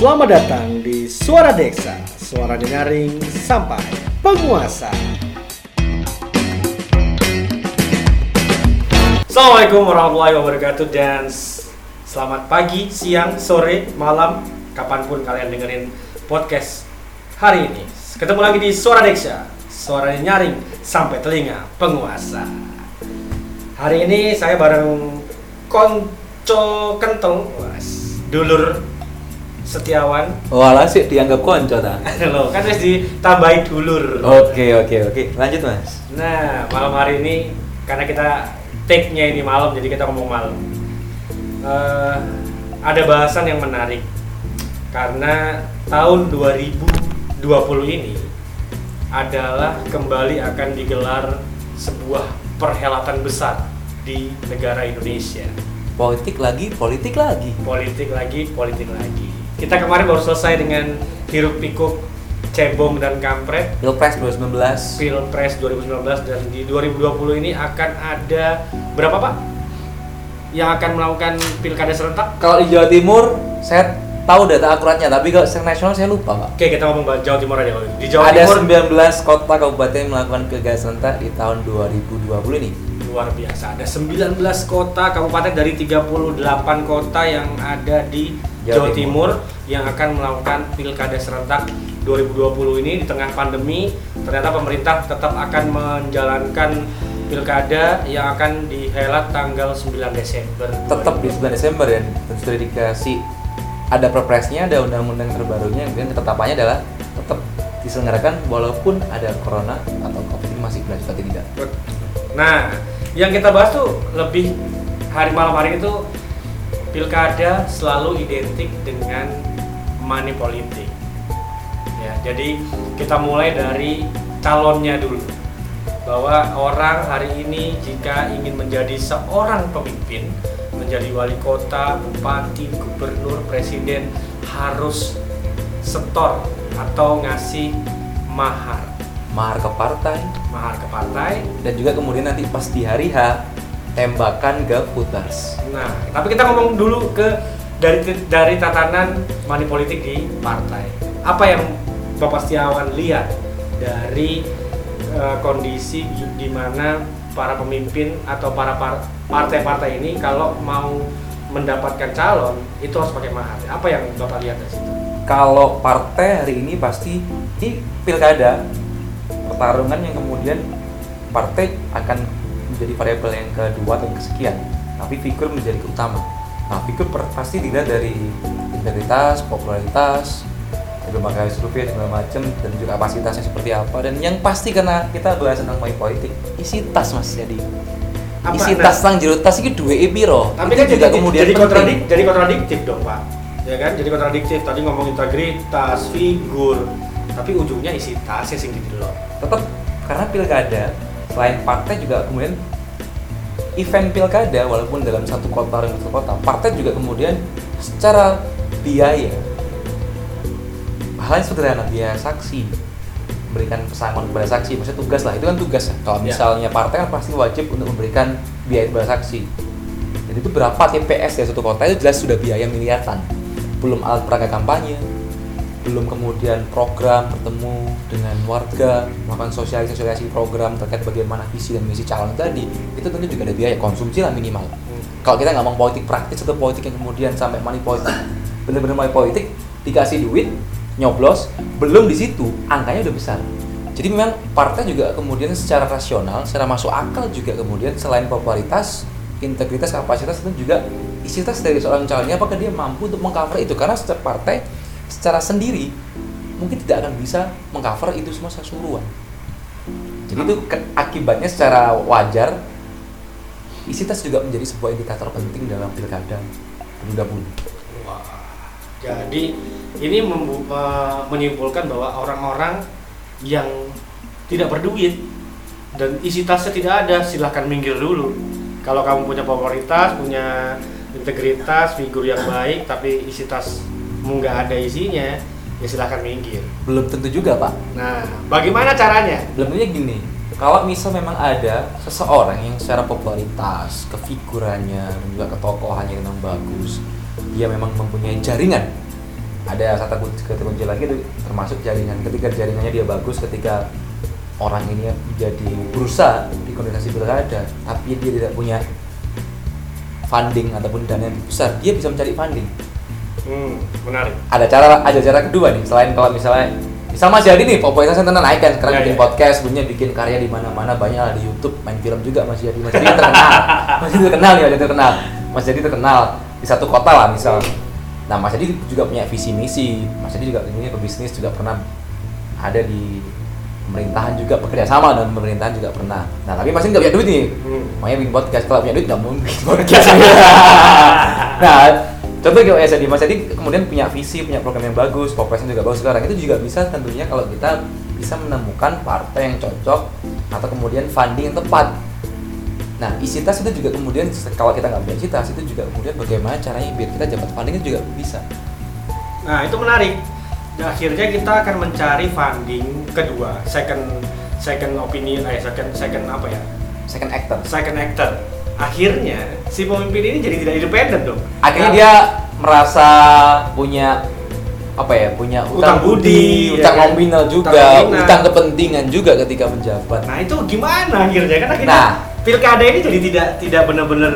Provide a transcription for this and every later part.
Selamat datang di Suara Deksa, suara nyaring sampai penguasa. Assalamualaikum warahmatullahi wabarakatuh dan selamat pagi, siang, sore, malam, kapan pun kalian dengerin podcast hari ini. Ketemu lagi di Suara Deksa, suara nyaring sampai telinga penguasa. Hari ini saya bareng konco kentong, dulur Setiawan. Walah sih dianggap konco ta. Loh, kan harus ditambahi dulur. Oke oke oke. Lanjut mas. Nah, malam hari ini karena kita take-nya ini malam, jadi kita ngomong malam. Eh, ada bahasan yang menarik karena tahun 2020 ini adalah kembali akan digelar sebuah perhelatan besar di negara Indonesia. Politik lagi, politik lagi. Politik lagi, politik lagi. Kita kemarin baru selesai dengan hiruk pikuk cebong dan kampret Pilpres 2019. Pilpres 2019 dan di 2020 ini akan ada berapa Pak? Yang akan melakukan pilkada serentak? Kalau di Jawa Timur, saya tahu data akuratnya, tapi kalau secara nasional saya lupa pak. Oke kita ngomong bahas Jawa Timur aja kalau. Di Jawa Ada Timur 19 kota kabupaten melakukan pilkada serentak di tahun 2020 ini. luar biasa. Ada 19 kota kabupaten dari 38 kota yang ada di Jawa, Jawa Timur. Timur. yang akan melakukan pilkada serentak 2020 ini di tengah pandemi. Ternyata pemerintah tetap akan menjalankan pilkada yang akan dihelat tanggal 9 Desember. Tetap di 9 Desember dan dan sudah dikasih ada perpresnya, ada undang-undang terbarunya, kemudian ketetapannya adalah tetap diselenggarakan walaupun ada corona atau covid ini masih berlanjut atau tidak. Nah, yang kita bahas tuh lebih hari malam hari itu pilkada selalu identik dengan money politik. Ya, jadi kita mulai dari calonnya dulu. Bahwa orang hari ini jika ingin menjadi seorang pemimpin, menjadi wali kota, bupati, gubernur, presiden harus setor atau ngasih mahar. Mahar ke partai, Mahar ke partai dan juga kemudian nanti pas di hari H tembakan ke voters. Nah, tapi kita ngomong dulu ke dari dari tatanan money politik di partai. Apa yang Bapak Setiawan lihat dari eh, kondisi di- mana para pemimpin atau para par- partai-partai ini kalau mau mendapatkan calon itu harus pakai mahar. Apa yang Bapak lihat dari situ? Kalau partai hari ini pasti di pilkada pertarungan yang kemudian partai akan menjadi variabel yang kedua atau yang kesekian, tapi figur menjadi utama. Nah, figur pasti dilihat dari integritas, popularitas, berbagai survei segala macam dan juga kapasitasnya seperti apa dan yang pasti karena kita bahas tentang money politik isi tas mas jadi Apa? isi Nah, tas tang jero tas itu dua e piro Tapi itu kan juga jadi, kemudian jadi kontradik, jadi kontradiktif dong Pak. Ya kan, jadi kontradiktif. Tadi ngomong integritas, figur, tapi ujungnya isi tas ya sing gitu loh. tetap karena pilkada selain partai juga kemudian event pilkada walaupun dalam satu kota dan satu kota partai juga kemudian secara biaya hal yang sederhana biaya saksi memberikan pesangon kepada saksi maksudnya tugas lah itu kan tugas ya. kalau Ya. misalnya partai kan pasti wajib untuk memberikan biaya kepada saksi jadi itu berapa TPS ya satu kota itu jelas sudah biaya miliaran belum alat peraga kampanye belum kemudian program bertemu dengan warga melakukan sosialisasi sosialisasi program terkait bagaimana visi dan misi calon tadi itu tentu juga ada biaya konsumsi lah minimal. Kalau kita nggak mau politik praktis atau politik yang kemudian sampai money politik bener-bener money politik dikasih duit nyoblos belum di situ angkanya udah besar. Jadi memang partai juga kemudian secara rasional secara masuk akal juga kemudian selain popularitas integritas kapasitas itu juga isi tas dari seorang calonnya apakah dia mampu untuk mengcover itu? Karena setiap partai secara sendiri mungkin tidak akan bisa mengcover itu semua keseluruhan jadi itu ke- akibatnya secara wajar isi tas juga menjadi sebuah indikator penting dalam pilkada 2020 Wah, jadi ini menyimpulkan bahwa orang-orang yang tidak berduit dan isi tasnya tidak ada, silahkan minggir dulu. Kalau kamu punya popularitas, punya integritas, figur yang baik, tapi isi tasmu nggak ada isinya, ya silahkan minggir. belum tentu juga pak. Nah, bagaimana caranya? belum tentunya gini. Kalau misal memang ada seseorang yang secara popularitas kefigurannya dan juga ketokohannya memang bagus dia memang mempunyai jaringan. Ada kata kunci lagi itu termasuk jaringan. Ketika jaringannya dia bagus ketika orang ini menjadi berusaha di kontestasi pilkada tapi dia tidak punya funding ataupun dana yang besar dia bisa mencari funding Hmm, menarik. ada cara ada cara kedua nih selain kalau misalnya misal Mas Yadi nih popularitasnya tenan naik kan sekarang Ya, bikin ya. podcast punya bikin karya di mana-mana banyak lah di YouTube main film juga Mas Yadi. Mas kan terkenal. Mas Yadi terkenal Mas Yadi terkenal. Mas Yadi terkenal di satu kota lah misal. Nah Mas Yadi juga punya visi misi. Mas Yadi juga ini pebisnis juga pernah ada di pemerintahan juga bekerja sama dengan pemerintahan juga pernah. Nah tapi Mas Yadi nggak punya duit nih. Hmm. makanya bikin podcast. Kalau punya duit nggak mungkin podcast. Nah contoh kayak Mas Adi Mas Adi kemudian punya visi punya program yang bagus populasinya juga bagus sekarang itu juga bisa tentunya kalau kita bisa menemukan partai yang cocok atau kemudian funding yang tepat nah isi tas itu juga kemudian kalau kita nggak punya isi tas itu juga kemudian bagaimana caranya biar kita dapat funding itu juga bisa Nah, itu menarik. Dan akhirnya kita akan mencari funding kedua, second second opinion, eh second second apa ya? second actor Second actor. Akhirnya si pemimpin ini jadi tidak independen dong. akhirnya Nah, dia merasa punya apa ya punya Utang budi, utang ya kan? nominal juga Utang nominal. utang kepentingan juga ketika menjabat Nah itu gimana akhirnya kan akhirnya Nah. pilkada ini jadi tidak tidak benar-benar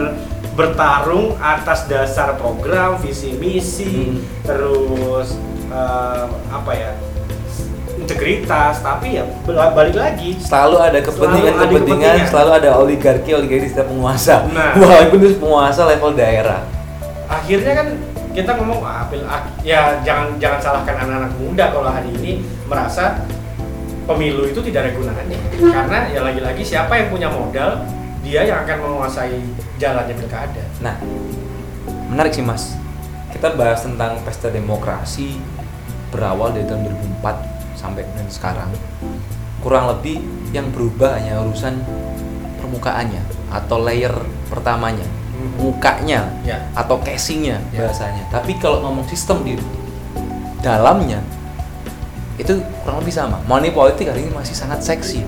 bertarung atas dasar program visi misi Hmm. terus eh, apa ya integritas tapi ya bal- balik lagi. Selalu ada kepentingan Selalu ada kepentingan. kepentingan. selalu ada oligarki oligarki setiap penguasa. Nah. walaupun itu penguasa level daerah. Akhirnya kan kita ngomong ah, ah, ya jangan jangan salahkan anak-anak muda kalau hari ini merasa pemilu itu tidak ada gunanya. Karena ya lagi-lagi siapa yang punya modal dia yang akan menguasai jalannya pilkada. Nah menarik sih mas. Kita bahas tentang pesta demokrasi berawal dari tahun 2004 sampai dengan sekarang kurang lebih yang berubah hanya urusan permukaannya atau layer pertamanya mukanya ya. atau casingnya Ya. bahasanya. Tapi kalau ngomong sistem di dalamnya itu kurang lebih sama. Money politik hari ini masih sangat seksi.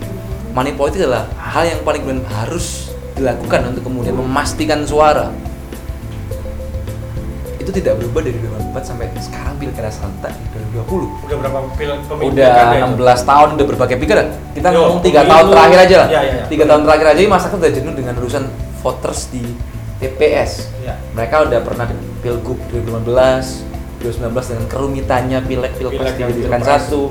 Money politik adalah hal yang paling harus dilakukan untuk kemudian memastikan suara itu tidak berubah dari 2004 sampai sekarang pilkada serentak di 2020 udah berapa pil pemilu udah pilkada itu? 16 tahun udah berbagai pilkada kita Yo, ngomong tiga tahun terakhir aja lah. Ya, ya, ya. tiga tahun terakhir aja masyarakat udah jenuh dengan urusan voters di TPS ya mereka udah pernah di pilgub 2015 2019 dengan kerumitannya pilek pilpres dijadikan pilpres. satu.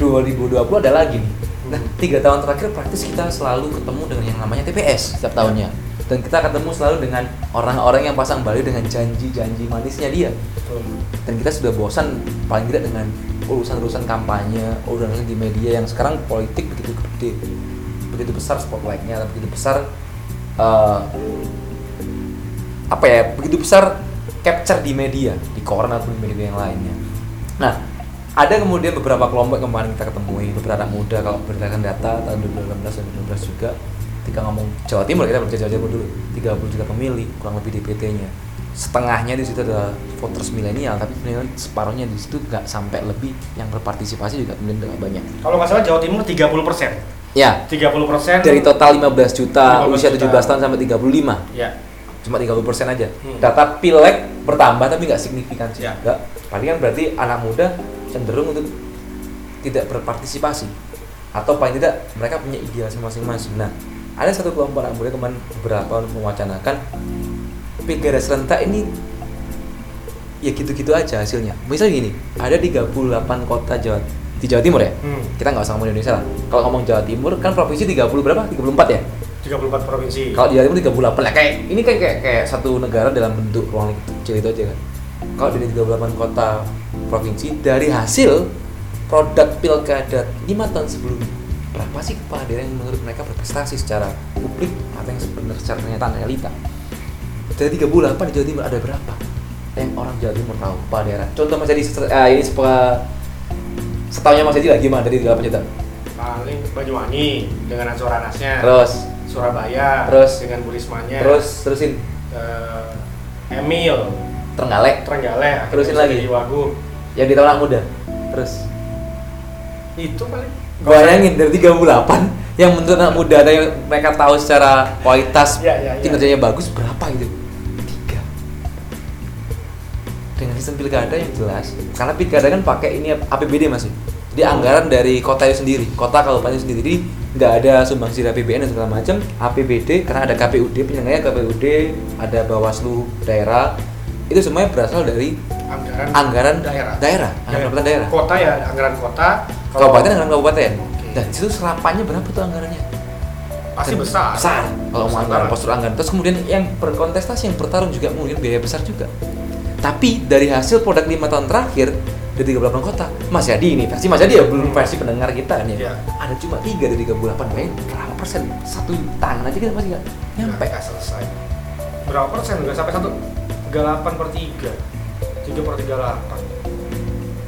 2020 ada lagi nih. Nah tiga tahun terakhir praktis kita selalu ketemu dengan yang namanya TPS setiap tahunnya dan kita ketemu selalu dengan orang-orang yang pasang balik dengan janji-janji manisnya dia. Dan kita sudah bosan paling tidak dengan urusan-urusan kampanye urusan di media yang sekarang politik begitu gede. Begitu besar spotlightnya begitu besar eh, apa ya begitu besar capture di media di koran ataupun di media yang lainnya. Nah ada kemudian beberapa kelompok kemarin kita ketemui beberapa anak muda kalau berdasarkan data tahun 2018 dan 2019 juga ketika ngomong Jawa Timur kita berbicara Jawa Timur dulu 30 juta pemilih kurang lebih DPT-nya setengahnya di situ adalah voters milenial tapi sebenarnya separuhnya di situ nggak sampai lebih yang berpartisipasi juga kemudian nggak banyak. Kalau nggak salah Jawa Timur 30 persen. Ya. 30 persen dari total 15 juta 15 usia juta. 17 tahun sampai 35 ya. Cuma 30 persen aja. Hmm. data pileg bertambah tapi nggak signifikan sih. Ya. nggak. Kan berarti anak muda cenderung untuk tidak berpartisipasi. Atau paling tidak mereka punya idealisme masing-masing. Nah ada satu kelompok anak muda kemarin beberapa mewacanakan pilkada serentak ini ya gitu-gitu aja hasilnya. Misalnya gini ada 38 kota Jawa di Jawa Timur ya? Hmm. kita nggak usah ngomong Indonesia lah. Kalau ngomong Jawa Timur kan provinsi 30 berapa? 34 ya? 34 provinsi. Kalau di Jawa Timur 38 lah kayak ini kan kayak kayak satu negara dalam bentuk ruang kecil itu aja kan. Kalau dari 38 kota provinsi dari hasil produk pilkada 5 tahun sebelumnya berapa sih kepala daerah yang menurut mereka berprestasi secara publik? Atau yang sebenarnya secara kenyataan realita? Dari 38 di Jawa Timur ada berapa yang orang Jawa Timur tahu? Kepala daerah contoh Mas Edi eh, ini sepa setahunya Mas Edi lah gimana? Dari 38 juta paling Banyuwangi dengan Ansor Anasnya. Terus? Surabaya Terus? dengan Burismanya terus? Terusin? Eh, Emil. Trenggalek? Trenggalek Terusin lagi. jadi Wagub yang di tahun muda? Terus? Itu paling bayangin dari 38 yang menurut anak muda ada yang mereka tahu secara kualitas Ya, ya, ya. kinerjanya bagus berapa gitu? Tiga. Dengan sistem pilkada yang jelas karena pilkada kan pakai ini APBD masih jadi anggaran dari kota itu sendiri kota kabupaten sendiri. Jadi nggak ada sumbangsi dari APBN dan segala macam. APBD karena ada KPUD penyelenggaranya KPUD ada Bawaslu daerah. Itu semuanya berasal dari anggaran anggaran daerah. daerah anggaran pendapatan daerah. kota ya anggaran kota. Kalau- kabupaten anggaran kabupaten. Oke. dan situ serapannya berapa tuh anggarannya? Pasti Dan besar. besar. Kalau mau anggaran postur anggaran. Terus kemudian yang berkontestasi yang bertarung juga mungkin biaya besar juga. Tapi dari hasil produk lima tahun terakhir dari 38 kota. Mas Yadi ini versi Mas Yadi ya belum versi pendengar kita nih. Iya. ada cuma tiga dari 38 bayangin berapa persen? Satu tangan aja kita masih nggak nyampe. nggak selesai. Berapa persen? Nggak sampai satu? 38 per 3 3 per 38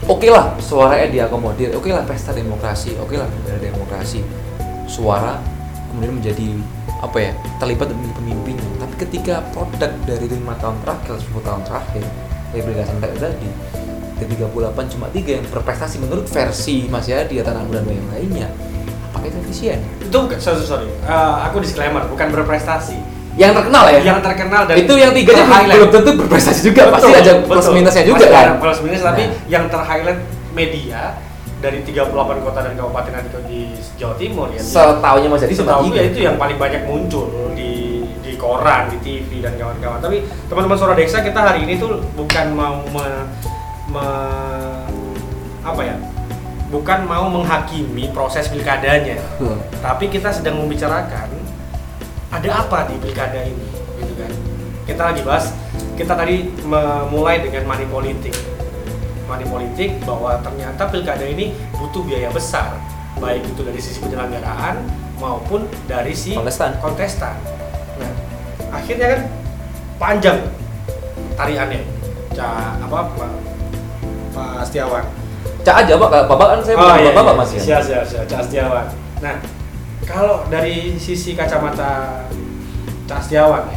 oke lah suaranya diakomodir oke lah pesta demokrasi. Oke lah ada demokrasi. Suara kemudian menjadi apa ya terlibat menjadi pemimpinnya tapi ketika produk dari lima tahun terakhir 10 tahun terakhir dari Santai tadi dari 38 cuma tiga yang berprestasi menurut versi Mas Yadi atau anak muda yang lainnya apakah itu efisien? Itu sorry, sorry. Eh, aku disclaimer bukan berprestasi yang terkenal ya yang terkenal dan itu yang tiga belum tentu berprestasi juga pasti Betul, ada plus betul. minusnya juga Pasti kan ada plus minus tapi Nah. yang terhighlight media dari 38 kota dan kabupaten ada di Jawa Timur ya setaunya Mas cuma setahu ya itu yang paling banyak muncul di di koran, di TV dan kawan-kawan. Tapi teman-teman Suara Deksa kita hari ini tuh bukan mau me- me- apa ya? Bukan mau menghakimi proses pilkadanya, Hmm. tapi kita sedang membicarakan ada apa di pilkada ini, gitu kan? Kita lagi bahas, kita tadi memulai dengan money politik, money politik bahwa ternyata pilkada ini butuh biaya besar, baik itu dari sisi penyelenggaraan maupun dari si Kontestan. kontestan. Nah, akhirnya kan panjang tariannya, Ca, apa Pak, Pak Setiawan. Cak aja pak, bapak kan saya Oh, iya, bapak iya. mas ya. Siap, siap, siap. Cak Setiawan. Nah, kalau dari sisi kacamata Cak Setiawan,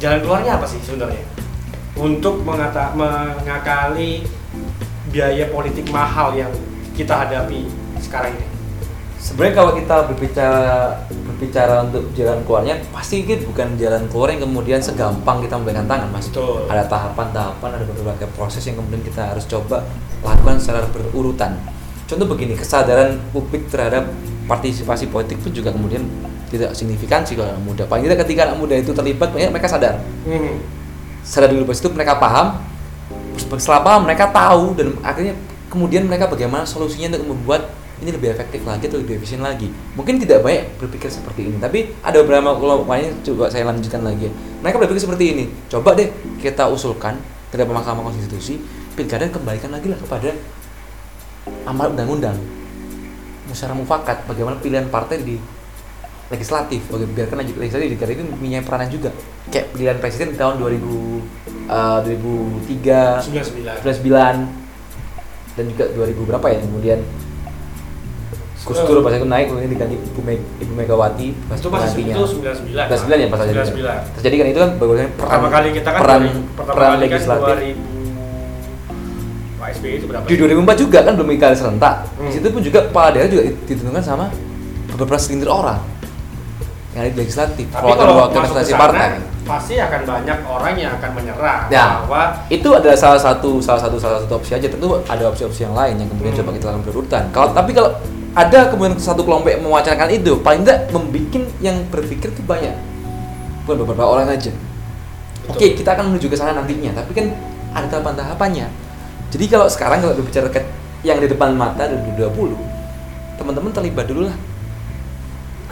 jalan keluarnya apa sih sebenarnya? Untuk mengata, mengakali biaya politik mahal yang kita hadapi sekarang ini. Sebenarnya kalau kita berbicara berbicara untuk jalan keluarnya, pasti ini bukan jalan keluar yang kemudian segampang kita memberikan tangan mas. Betul. Ada tahapan-tahapan, ada berbagai proses yang kemudian kita harus coba lakukan secara berurutan. Contoh begini, kesadaran publik terhadap partisipasi politik pun juga kemudian tidak signifikan sih kalau anak muda. Paling tidak ketika anak muda itu terlibat, banyak mereka sadar. Hmm. sadar dulu pas itu mereka paham setelah paham mereka tahu dan akhirnya kemudian mereka bagaimana solusinya untuk membuat ini lebih efektif lagi atau lebih efisien lagi mungkin tidak banyak berpikir seperti ini tapi ada beberapa kelompok lainnya coba saya lanjutkan lagi mereka berpikir seperti ini coba deh kita usulkan depan Mahkamah Konstitusi pilkada kembalikan lagi lah kepada amal undang-undang musyawarah mufakat bagaimana pilihan partai di legislatif bagi biarkan aja legislatif negara itu punya peranan juga kayak pilihan presiden tahun 2000 eh, 2003 99. 99 dan juga 2000 berapa ya kemudian Gus Dur pas itu naik kemudian diganti Ibu, Meg- Ibu Megawati pas Itu penggantinya. itu 99. 99 ya pas aja 99. terjadi kan itu kan bagaimana peran Pertama kali kita kan peran, dari- pertama peran kali kan legislatif 2000 Pak SBY itu berapa? di 2004 juga kan belum kali serentak Hmm. di situ pun juga kepala daerah juga ditentukan sama beberapa segelintir orang yang ada di legislatif Tapi kalau perwakilan masuk ke representasi sana, partai pasti akan banyak orang yang akan menyerah Ya. bahwa itu adalah salah satu salah satu salah satu opsi aja tentu ada opsi-opsi yang lain yang kemudian Hmm. coba kita lakukan berurutan kalau tapi kalau ada kemudian satu kelompok yang mewacanakan itu paling tidak membuat yang berpikir itu banyak bukan beberapa orang aja Betul. oke kita akan menuju ke sana nantinya tapi kan ada tahapan-tahapannya jadi kalau sekarang kalau berbicara ke yang di depan mata 2020 teman-teman terlibat dulu lah.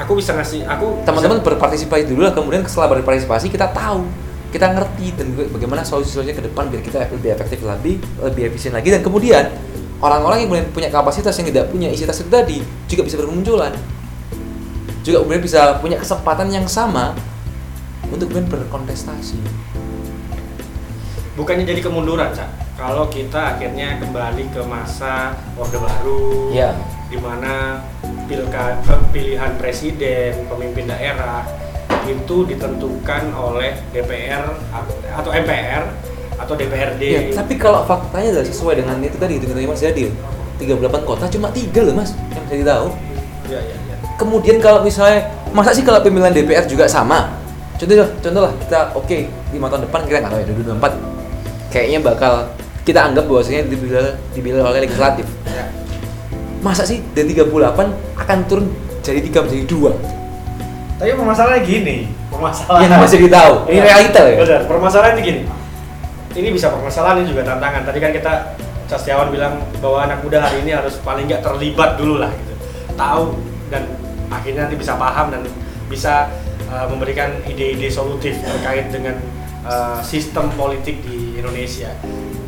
Aku bisa ngasih aku teman-teman berpartisipasi dulu lah kemudian setelah berpartisipasi kita tahu kita ngerti dan bagaimana solusi-solusinya ke depan biar kita lebih efektif lebih lebih efisien lagi. Dan kemudian orang-orang yang punya kapasitas yang tidak punya isi tas itu tadi juga bisa bermunculan. Juga kemudian bisa punya kesempatan yang sama untuk kemudian berkontestasi. Bukannya jadi kemunduran cak kalau kita akhirnya kembali ke masa orde baru ya di mana pilka pilihan presiden pemimpin daerah itu ditentukan oleh DPR atau MPR atau DPRD Ya, tapi kalau faktanya sesuai dengan itu tadi itu katanya Mas Yadil 38 kota cuma tiga loh Mas yang saya tahu. Ya, ya, ya. kemudian kalau misalnya masa sih kalau pemilihan DPR juga sama? Contoh contoh lah kita oke lima tahun depan kita nggak tahu ya 2024 kayaknya bakal kita anggap bahwasanya dipilih, dipilih oleh legislatif. Ya. Masa sih dari 38 akan turun jadi 3 menjadi 2? Tapi permasalahannya gini, permasalahan Yang masih ditahu. Ini Iya. realita ya. Benar, permasalahannya gini. Ini bisa permasalahan ini juga tantangan. Tadi kan kita Castiawan bilang bahwa anak muda hari ini harus paling nggak terlibat dulu lah gitu. Tahu dan akhirnya nanti bisa paham dan bisa uh, memberikan ide-ide solutif terkait dengan uh, sistem politik di Indonesia.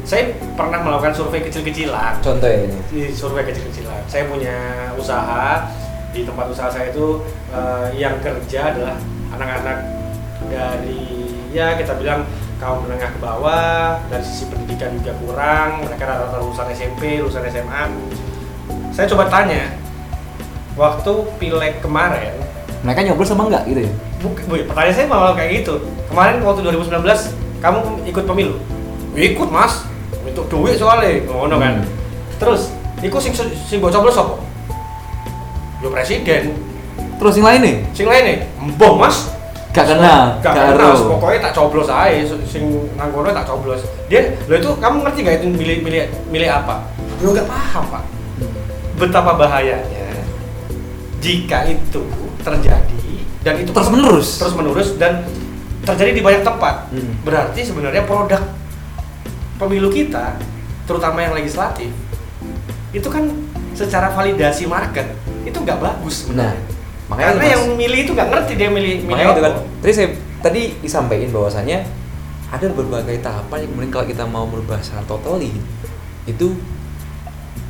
Saya pernah melakukan survei kecil-kecilan Contoh ini. di survei kecil-kecilan. Saya punya usaha di tempat usaha saya itu eh, yang kerja adalah anak-anak dari ya kita bilang kaum menengah ke bawah dari sisi pendidikan juga kurang mereka rata-rata lulusan SMP lulusan SMA saya coba tanya waktu pileg kemarin Mereka nyoblos sama enggak gitu ya? Bukan, bu, pertanyaan saya malah kayak gitu. Kemarin waktu 2019 kamu ikut pemilu? Ikut mas, itu duit soalnya, ngono kan. Hmm. Terus, ikut sing sing mbok coblos apa? Yo presiden. Terus yang lain nih? Sing lain nih, mbok mas. Gak kena, Gak kenal, pokoknya tak coblos aja, sing nangkono tak coblos. Dia, lo itu kamu ngerti gak itu milih milih milih apa? Lo gak paham pak. Betapa bahayanya jika itu terjadi dan itu Terus menerus. terus menerus dan terjadi di banyak tempat. Hmm. Berarti sebenarnya produk pemilu kita, terutama yang legislatif, itu kan secara validasi market itu nggak bagus Nah, sebenarnya. makanya Karena Mas. yang milih itu nggak ngerti dia milih milih Makanya itu apa. kan. Tadi saya tadi disampaikan bahwasannya ada berbagai tahapan yang kemudian kalau kita mau merubah secara totally itu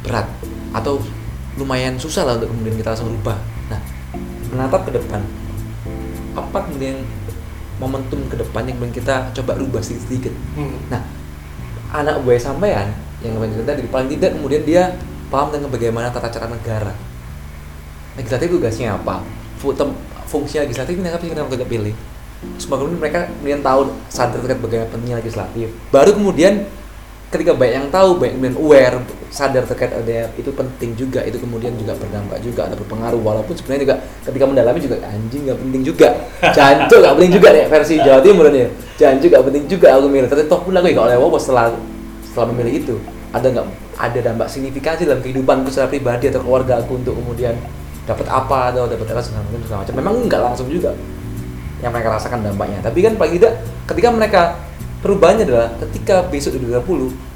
berat atau lumayan susah lah untuk kemudian kita langsung rubah. Nah, menatap ke depan, apa kemudian momentum ke depan yang kemudian kita coba rubah sedikit-sedikit. Hmm. Nah, anak buah sampean yang cerita tadi paling tidak kemudian dia paham dengan bagaimana tata cara negara. Legislatif tugasnya apa? Fungsi legislatif ini apa sih kita pilih? Kemudian mereka kemudian tahu sadar terkait bagaimana pentingnya legislatif. Baru kemudian ketika banyak yang tahu, banyak kemudian aware, sadar terkait ada itu penting juga, itu kemudian juga berdampak juga atau berpengaruh. Walaupun sebenarnya juga ketika mendalami juga anjing nggak penting juga, jancuk nggak penting juga nih versi Jawa Timur nih, jancuk nggak penting juga aku milih. Tapi toh pun aku ya kalau lewat setelah setelah memilih itu ada nggak ada dampak signifikansi dalam kehidupanku secara pribadi atau keluarga aku untuk kemudian dapat apa atau dapat apa segala macam segala macam. Memang nggak langsung juga yang mereka rasakan dampaknya. Tapi kan paling tidak ketika mereka perubahannya adalah ketika besok di 2020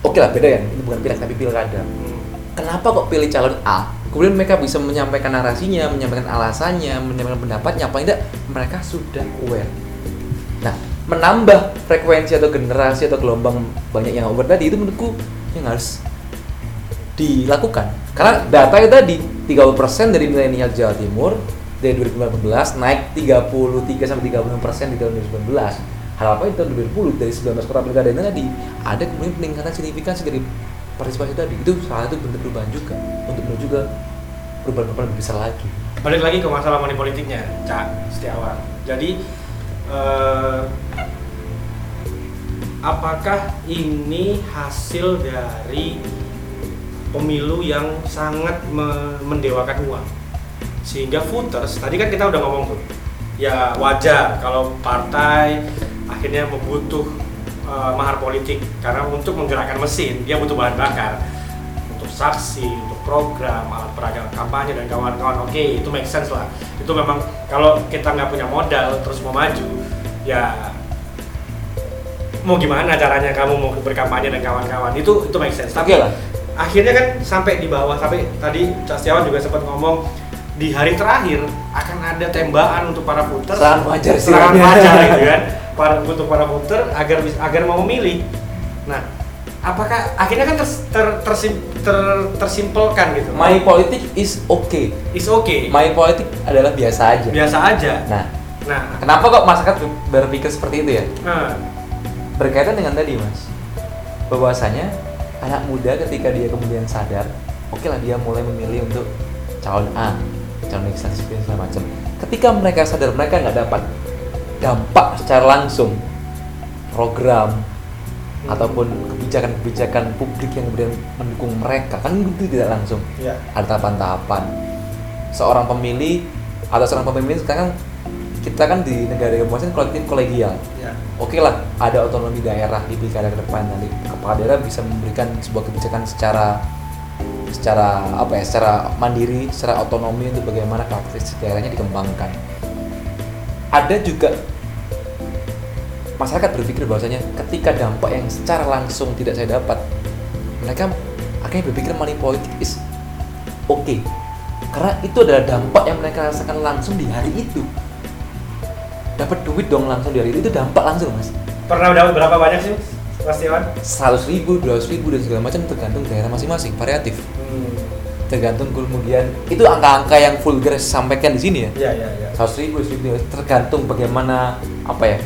oke lah beda ya ini bukan pilek tapi pilkada. Hmm. kenapa kok pilih calon A? Kemudian mereka bisa menyampaikan narasinya menyampaikan alasannya menyampaikan pendapatnya paling tidak mereka sudah aware. Nah menambah frekuensi atau generasi atau gelombang banyak yang aware tadi itu menurutku yang harus dilakukan. Karena data itu tadi 30% dari milenial Jawa Timur dari 2015 naik 33 sampai 36% di tahun 2019 hal apa itu tahun 2020 dari 19 kota pilkada ini tadi ada kemudian peningkatan signifikansi dari partisipasi tadi itu salah satu bentuk perubahan juga untuk menuju ke perubahan-perubahan lebih besar lagi Balik lagi ke masalah money politiknya, Cak Setiawan. Jadi eh, apakah ini hasil dari pemilu yang sangat me- mendewakan uang? Sehingga voters, tadi kan kita udah ngomong tuh, ya wajar kalau partai akhirnya membutuh eh, mahar politik karena untuk menggerakkan mesin dia butuh bahan bakar untuk saksi, untuk program, alat peraga kampanye dan kawan-kawan. Oke, itu make sense lah. Itu memang kalau kita nggak punya modal terus mau maju, ya mau gimana caranya kamu mau berkampanye dan kawan-kawan itu itu make sense. Tapi Oke lah. akhirnya kan sampai di bawah, sampai tadi Cak Setiawan juga sempat ngomong di hari terakhir akan ada tembakan untuk para voter Serangan fajar serangan istilahnya. fajar gitu kan para untuk para voter agar agar mau memilih nah apakah akhirnya kan ters- ter, tersim- ter- tersimpelkan gitu. My politik is okay. Is okay. My politik adalah biasa aja. Biasa aja. Nah nah. kenapa kok masyarakat berpikir seperti itu ya? Nah, berkaitan dengan tadi mas. Bahwasanya anak muda ketika dia kemudian sadar oke lah dia mulai memilih untuk calon A calon legislatif dan segala macam. Ketika mereka sadar mereka nggak dapat dampak secara langsung program Hmm. ataupun kebijakan-kebijakan publik yang kemudian mendukung mereka kan itu tidak langsung ya ada tahapan-tahapan seorang pemilih atau seorang pemimpin sekarang kita kan di negara demokrasi kan kolektif kolegial Ya. oke lah ada otonomi daerah di pilkada ke depan nanti kepala daerah bisa memberikan sebuah kebijakan secara secara apa ya secara mandiri secara otonomi untuk bagaimana karakteristik daerahnya dikembangkan ada juga masyarakat berpikir bahwasanya ketika dampak yang secara langsung tidak saya dapat mereka akhirnya berpikir money politik is oke karena itu adalah dampak yang mereka rasakan langsung di hari itu dapat duit dong langsung di hari itu itu dampak langsung mas Pernah dapat berapa banyak sih, Mas Tiwan? 100 ribu, 200 ribu dan segala macam tergantung daerah masing-masing variatif Hmm. Tergantung kemudian. Itu angka-angka yang vulgar sampaikan di sini ya. Iya, iya, iya. 100 ribu, 100 ribu tergantung bagaimana apa ya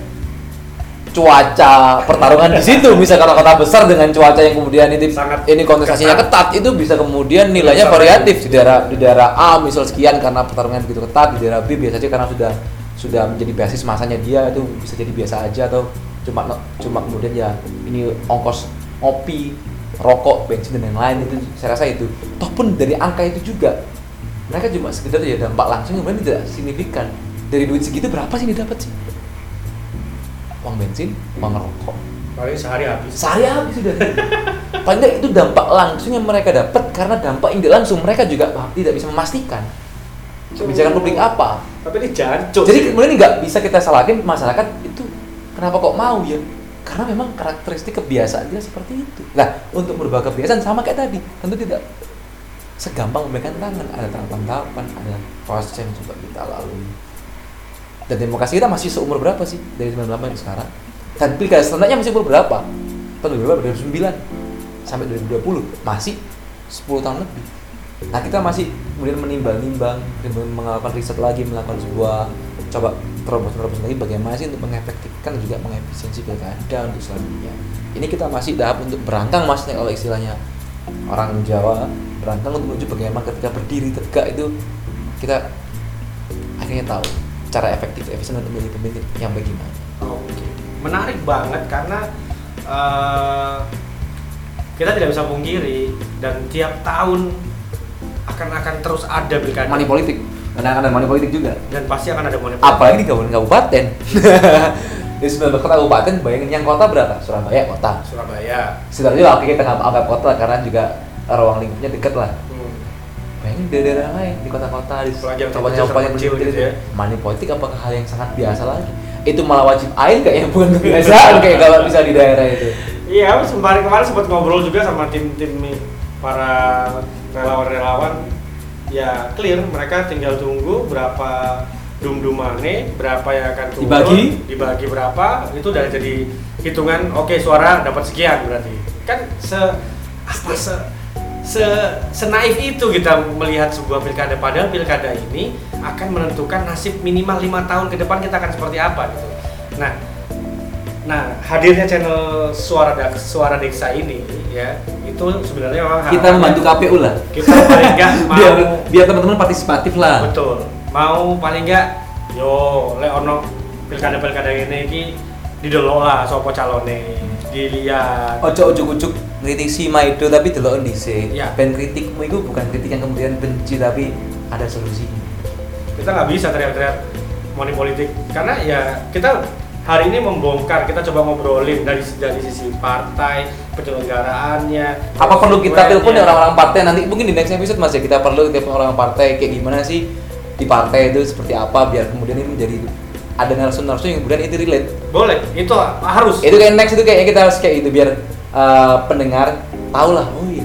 cuaca pertarungan di situ. Bisa kalau kota besar dengan cuaca yang kemudian ini Sangat ini kontestasinya ketat. ketat itu bisa kemudian nilainya variatif. Di daerah di daerah A misal sekian karena pertarungan begitu ketat. Di daerah B biasanya karena sudah sudah menjadi basis masanya dia itu bisa jadi biasa aja atau cuma cuma kemudian ya ini ongkos ngopi rokok bensin dan yang lain itu saya rasa itu. Toh pun dari angka itu juga. Mereka cuma sekedar ya dampak langsung kemudian tidak signifikan. Dari duit segitu berapa sih didapat sih? Uang bensin uang rokok. Paling sehari habis. sehari habis sudah. Paling itu dampak langsung yang mereka dapat karena dampak yang tidak langsung mereka juga tidak bisa memastikan. Kebijakan publik apa? Tapi ini jancuk. jadi kemudian nggak bisa kita salahkan masyarakat itu kenapa kok mau ya karena memang karakteristik kebiasaan dia seperti itu. Nah untuk merubah kebiasaan sama kayak tadi. Tentu tidak. Segampang memberikan tangan. Ada tahapan-tahapan ada proses yang coba kita lalui. Dan demokrasi kita masih seumur berapa sih? Dari 98 ke sekarang. Dan pilkada serentaknya masih umur berapa? Tahun 2009 sampai 2020 masih 10 tahun lebih. Nah kita masih kemudian menimbang-nimbang kemudian melakukan riset lagi melakukan sebuah coba terobos-terobos lagi bagaimana sih untuk mengefektifkan dan juga mengefisiensi pilkada untuk selanjutnya. Ini kita masih tahap untuk berangkang mas kalau istilahnya. Orang Jawa berangkang untuk menuju bagaimana ketika berdiri tegak itu kita akhirnya tahu cara efektif efisien untuk memilih pemimpin yang bagaimana. Oke. Menarik banget karena eh, kita tidak bisa pungkiri dan tiap tahun akan akan terus ada pilkada. Money politik karena ada money politik juga. Dan pasti akan ada money apalagi di kabupaten kabupaten di 19 kota kabupaten bayangin yang kota berapa? Surabaya kota. Surabaya. sebenarnya oke kita nggak anggap kota karena juga ruang lingkupnya dekat lah. Hmm. bayangin di daerah lain di kota-kota di yang kabupaten kecil kecil gitu ya. money politik apakah hal yang sangat biasa lagi? Itu malah wajib air kayaknya bukan kebiasaan kayak kalau bisa di daerah itu. Iya, kemarin kemarin sempat ngobrol juga sama tim-tim para relawan-relawan. Ya clear, mereka tinggal tunggu berapa dum-dumane, berapa yang akan turun, Dibagi? dibagi berapa, itu udah jadi hitungan. Oke, suara dapat sekian berarti. Kan se apa se se senaif itu kita melihat sebuah pilkada padahal pilkada ini akan menentukan nasib minimal lima tahun ke depan kita akan seperti apa gitu. Nah, Nah, hadirnya channel Suara Dak Suara Deksa ini ya, itu sebenarnya memang kita membantu KPU lah Kita paling enggak mau biar biar teman-teman partisipatif lah betul. Mau paling enggak yo lek ono pilkada-pilkada ini iki didelok lah sapa calone, dilihat. ojo ojo ujuk kritik si Maido tapi delok dhisik Iya. ben kritikmu itu bukan kritik yang kemudian benci tapi ada solusinya Kita nggak bisa teriak-teriak money politik karena ya kita hari ini membongkar, kita coba ngobrolin dari dari sisi partai, penyelenggaraannya. apa perlu kita telepon konstituennya. orang-orang partai nanti mungkin di next episode mas ya kita perlu telepon orang partai kayak gimana sih di partai itu seperti apa biar kemudian ini menjadi ada narasum-narasum yang kemudian itu relate Boleh, itu harus. itu kayak next itu kayak kita harus kayak itu biar uh, pendengar tahu lah oh iya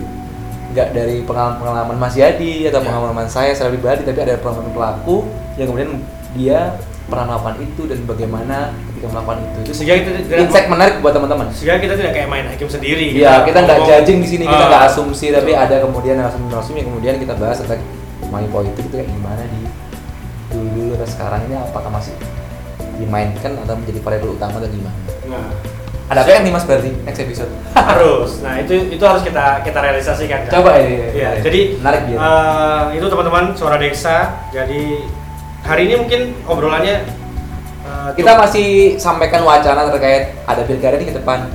nggak dari pengalaman-pengalaman Mas Yadi atau Ya. pengalaman saya secara pribadi tapi ada pengalaman pelaku yang kemudian dia pernah melakukan itu dan bagaimana ketika melakukan itu itu Sehingga kita insight menarik buat teman-teman sehingga kita tidak kayak main hakim sendiri. Iya, kita nggak judging di sini, kita nggak asumsi, tapi betul. ada kemudian narasum-narasum yang kemudian kita bahas tentang money politik itu kayak gimana di dulu atau sekarang ini apakah masih dimainkan atau menjadi variabel utama atau gimana? Nah, Ada apa nih mas berarti next episode? harus. Nah, itu itu harus kita kita realisasikan. kan? Coba ya. Iya, jadi menarik dia. eh, itu teman-teman suara Deksa. Jadi hari ini mungkin obrolannya eh, kita masih sampaikan wacana terkait ada pilkada nih ke depan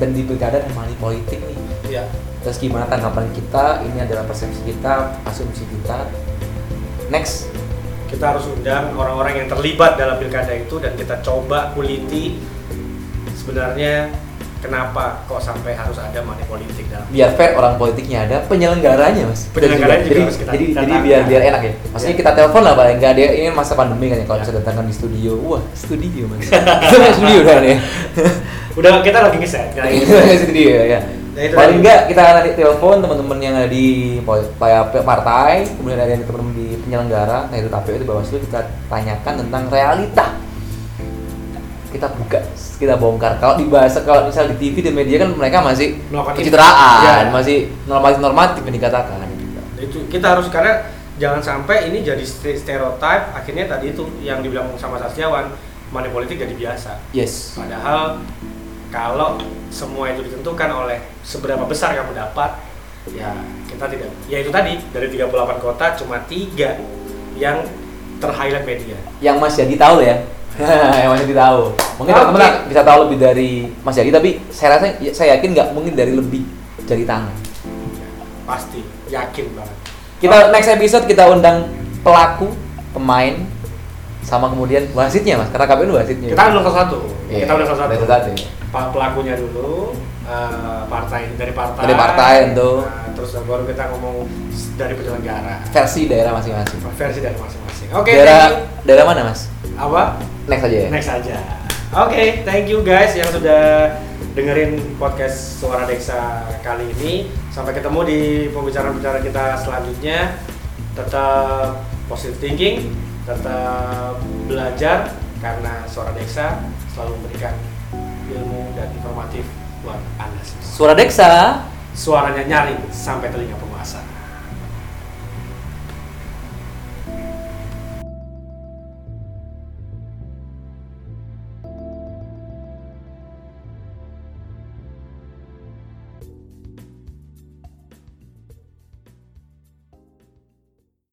dan di pilkada ada money politik nih. Iya. Terus gimana tanggapan kita? Ini adalah persepsi kita, asumsi kita. Next kita harus undang orang-orang yang terlibat dalam pilkada itu dan kita coba kuliti sebenarnya kenapa kok sampai harus ada money politik dalam biar fair orang politiknya ada penyelenggaranya mas. Penyelenggaranya juga jadi harus kita. jadi, jadi biar biar enak ya. Maksudnya Ya. kita telepon lah paling nggak dia ini masa pandemi kan ya kalau Ya. bisa datangkan di studio. Wah studio mas. Studio kan ya. Udah kita lagi ngeset kita lagi ngeset. studio ya Ya, itu paling nggak kita nanti telepon teman-teman yang ada di partai kemudian ada yang teman-teman di penyelenggara nah itu KPU itu Bawaslu kita tanyakan tentang realita kita buka kita bongkar. Kalau dibahas kalau misal di TV di media kan mereka masih Melakukan pencitraan Iya. masih normatif normatif yang dikatakan. Itu kita harus karena jangan sampai ini jadi ste- stereotype akhirnya tadi itu yang dibilang sama Sasyawan money politik jadi biasa. Yes. Padahal kalau semua itu ditentukan oleh seberapa besar kamu dapat ya kita tidak ya itu tadi dari 38 kota cuma tiga yang ter-highlight media. Yang Mas Yadi tahu ya yang Mas Yadi tahu. Mungkin Oke. teman-teman bisa tahu lebih dari Mas Yadi tapi saya rasa saya yakin nggak mungkin dari lebih jari tangan. Pasti yakin banget. Kita next episode kita undang pelaku pemain sama kemudian wasitnya mas. Karena KPU wasitnya. Kita undang satu Iya, kita satu dari satu. Pa- pelakunya dulu eh, partai dari partai. Dari partai, tentu. Nah, terus baru kita ngomong dari penyelenggara. Versi daerah masing-masing. Versi dari masing-masing. Oke daerah thank you. daerah mana mas? Apa next aja ya? Next aja. Oke thank you guys yang sudah dengerin podcast suara Deksa kali ini. Sampai ketemu di pembicaraan-pembicaraan kita selanjutnya. Tetap positive thinking tetap belajar karena suara Deksa selalu memberikan ilmu dan informatif buat anda semua. Suara Deksa suaranya nyaring sampai telinga pemula